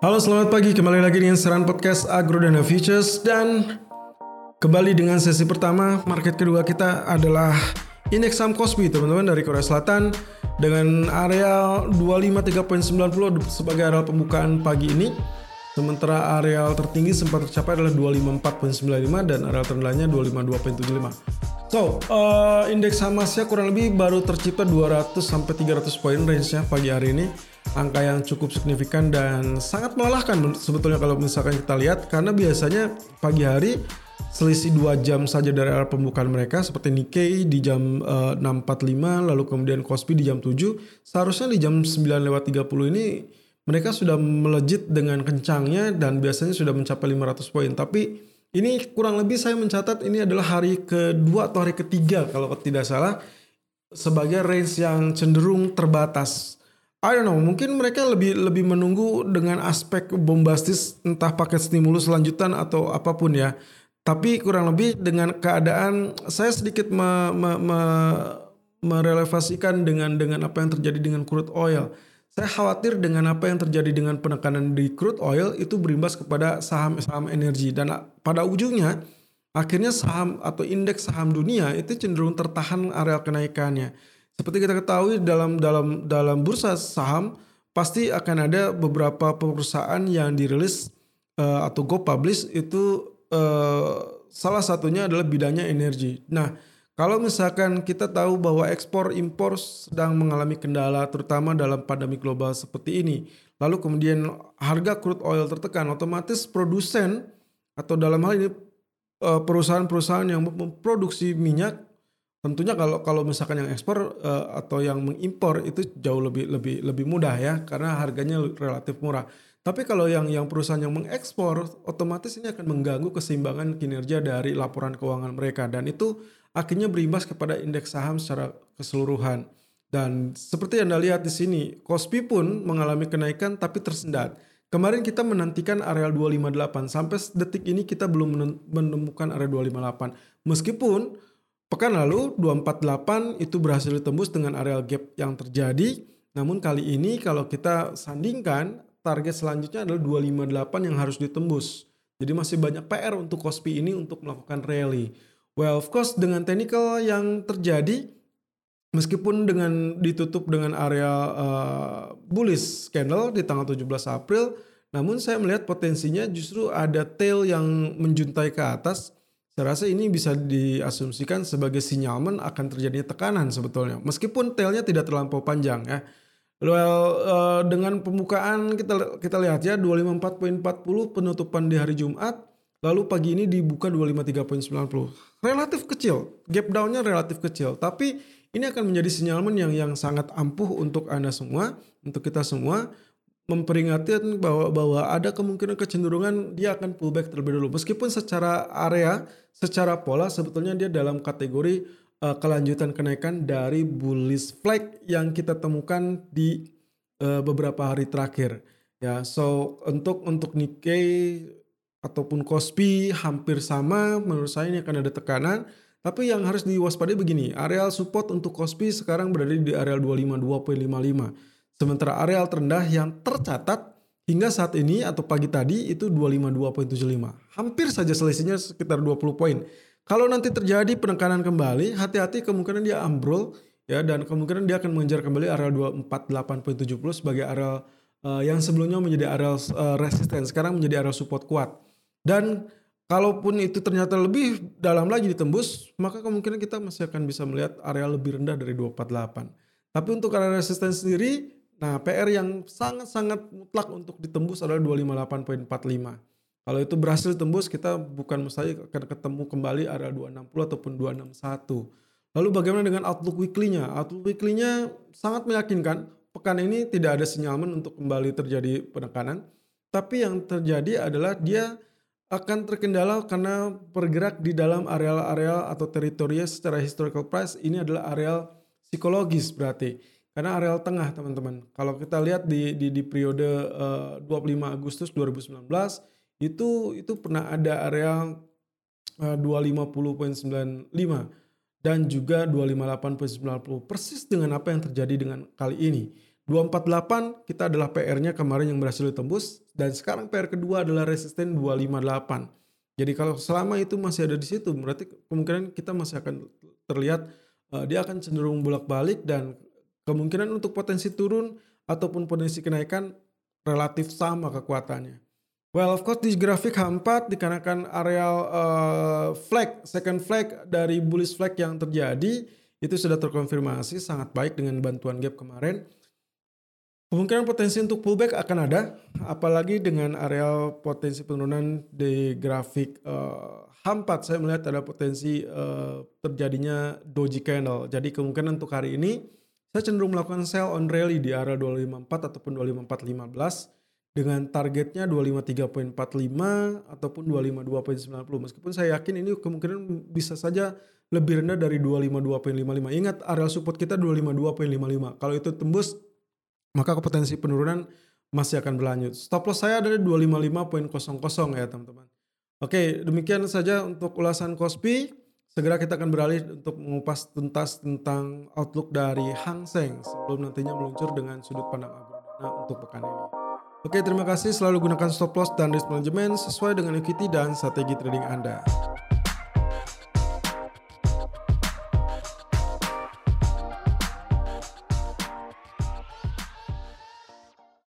Halo selamat pagi. Kembali lagi dengan Seran Podcast Agro Dana Futures. Dan kembali dengan sesi pertama market kedua kita adalah indeks saham Kospi teman-teman dari Korea Selatan dengan area 253.90 sebagai area pembukaan pagi ini. Sementara area tertinggi sempat tercapai adalah 254.95 dan area terendahnya 252.75 So, uh, indeks saham Asia kurang lebih baru tercipta 200 sampai 300 poin range-nya pagi hari ini. Angka yang cukup signifikan dan sangat melelahkan sebetulnya kalau misalkan kita lihat karena biasanya pagi hari selisih 2 jam saja dari arah pembukaan mereka seperti Nikkei di jam uh, 6.45 lalu kemudian Kospi di jam 7 seharusnya di jam 9 lewat 30 ini mereka sudah melejit dengan kencangnya dan biasanya sudah mencapai 500 poin tapi ini kurang lebih saya mencatat ini adalah hari kedua atau hari ketiga kalau tidak salah sebagai range yang cenderung terbatas. I don't know, mungkin mereka lebih lebih menunggu dengan aspek bombastis entah paket stimulus lanjutan atau apa pun ya. Tapi kurang lebih dengan keadaan saya sedikit me, me, me, merelevasikan dengan dengan apa yang terjadi dengan crude oil saya khawatir dengan apa yang terjadi dengan penekanan di crude oil itu berimbas kepada saham-saham energi dan pada ujungnya akhirnya saham atau indeks saham dunia itu cenderung tertahan area kenaikannya. Seperti kita ketahui dalam dalam dalam bursa saham pasti akan ada beberapa perusahaan yang dirilis uh, atau go publish itu uh, salah satunya adalah bidangnya energi. Nah, kalau misalkan kita tahu bahwa ekspor impor sedang mengalami kendala terutama dalam pandemi global seperti ini, lalu kemudian harga crude oil tertekan, otomatis produsen atau dalam hal ini eh, perusahaan-perusahaan yang memproduksi minyak tentunya kalau kalau misalkan yang ekspor eh, atau yang mengimpor itu jauh lebih lebih lebih mudah ya karena harganya relatif murah. Tapi kalau yang yang perusahaan yang mengekspor otomatis ini akan mengganggu keseimbangan kinerja dari laporan keuangan mereka dan itu akhirnya berimbas kepada indeks saham secara keseluruhan. Dan seperti yang Anda lihat di sini, Kospi pun mengalami kenaikan tapi tersendat. Kemarin kita menantikan area 258, sampai detik ini kita belum menemukan area 258. Meskipun pekan lalu 248 itu berhasil ditembus dengan area gap yang terjadi, namun kali ini kalau kita sandingkan, target selanjutnya adalah 258 yang harus ditembus. Jadi masih banyak PR untuk Kospi ini untuk melakukan rally. Well, of course dengan technical yang terjadi meskipun dengan ditutup dengan area uh, bullish candle di tanggal 17 April, namun saya melihat potensinya justru ada tail yang menjuntai ke atas. Saya rasa ini bisa diasumsikan sebagai sinyalmen akan terjadinya tekanan sebetulnya. Meskipun tailnya tidak terlampau panjang ya. Well, uh, dengan pembukaan kita kita lihat ya 254.40 penutupan di hari Jumat Lalu pagi ini dibuka 253.90. Relatif kecil, gap down-nya relatif kecil, tapi ini akan menjadi sinyalmen yang yang sangat ampuh untuk Anda semua, untuk kita semua memperingati bahwa bahwa ada kemungkinan kecenderungan dia akan pullback terlebih dulu. Meskipun secara area, secara pola sebetulnya dia dalam kategori uh, kelanjutan kenaikan dari bullish flag yang kita temukan di uh, beberapa hari terakhir. Ya, so untuk untuk Nikkei ataupun Kospi hampir sama menurut saya ini akan ada tekanan tapi yang harus diwaspadai begini areal support untuk Kospi sekarang berada di areal 252.55 sementara areal terendah yang tercatat hingga saat ini atau pagi tadi itu 252.75 hampir saja selisihnya sekitar 20 poin. Kalau nanti terjadi penekanan kembali hati-hati kemungkinan dia ambrol ya dan kemungkinan dia akan mengejar kembali areal 248.70 sebagai areal uh, yang sebelumnya menjadi areal uh, resisten sekarang menjadi areal support kuat. Dan kalaupun itu ternyata lebih dalam lagi ditembus, maka kemungkinan kita masih akan bisa melihat area lebih rendah dari 248. Tapi untuk area resisten sendiri, nah PR yang sangat-sangat mutlak untuk ditembus adalah 258.45. Kalau itu berhasil tembus, kita bukan mustahil akan ketemu kembali area 260 ataupun 261. Lalu bagaimana dengan outlook weekly-nya? Outlook weekly-nya sangat meyakinkan. Pekan ini tidak ada sinyalmen untuk kembali terjadi penekanan. Tapi yang terjadi adalah dia akan terkendala karena bergerak di dalam areal-areal atau teritorinya secara historical price ini adalah areal psikologis berarti karena areal tengah teman-teman kalau kita lihat di di, di periode uh, 25 Agustus 2019 itu itu pernah ada areal uh, 250.95 dan juga 258.90 persis dengan apa yang terjadi dengan kali ini 248 kita adalah PR-nya kemarin yang berhasil ditembus dan sekarang PR kedua adalah resisten 258. Jadi kalau selama itu masih ada di situ berarti kemungkinan kita masih akan terlihat uh, dia akan cenderung bolak-balik dan kemungkinan untuk potensi turun ataupun potensi kenaikan relatif sama kekuatannya. Well, of course di grafik H4 dikarenakan areal uh, flag, second flag dari bullish flag yang terjadi itu sudah terkonfirmasi sangat baik dengan bantuan gap kemarin. Kemungkinan potensi untuk pullback akan ada, apalagi dengan areal potensi penurunan di grafik uh, H4 saya melihat ada potensi uh, terjadinya doji candle. Jadi kemungkinan untuk hari ini saya cenderung melakukan sell on rally di area 254 ataupun 25415 dengan targetnya 253.45 ataupun 252.90. Meskipun saya yakin ini kemungkinan bisa saja lebih rendah dari 252.55. Ingat area support kita 252.55. Kalau itu tembus maka potensi penurunan masih akan berlanjut. Stop loss saya ada di 255.00 ya teman-teman. Oke, demikian saja untuk ulasan Kospi. Segera kita akan beralih untuk mengupas tuntas tentang outlook dari Hang Seng sebelum nantinya meluncur dengan sudut pandang agrodana untuk pekan ini. Oke, terima kasih. Selalu gunakan stop loss dan risk management sesuai dengan equity dan strategi trading Anda.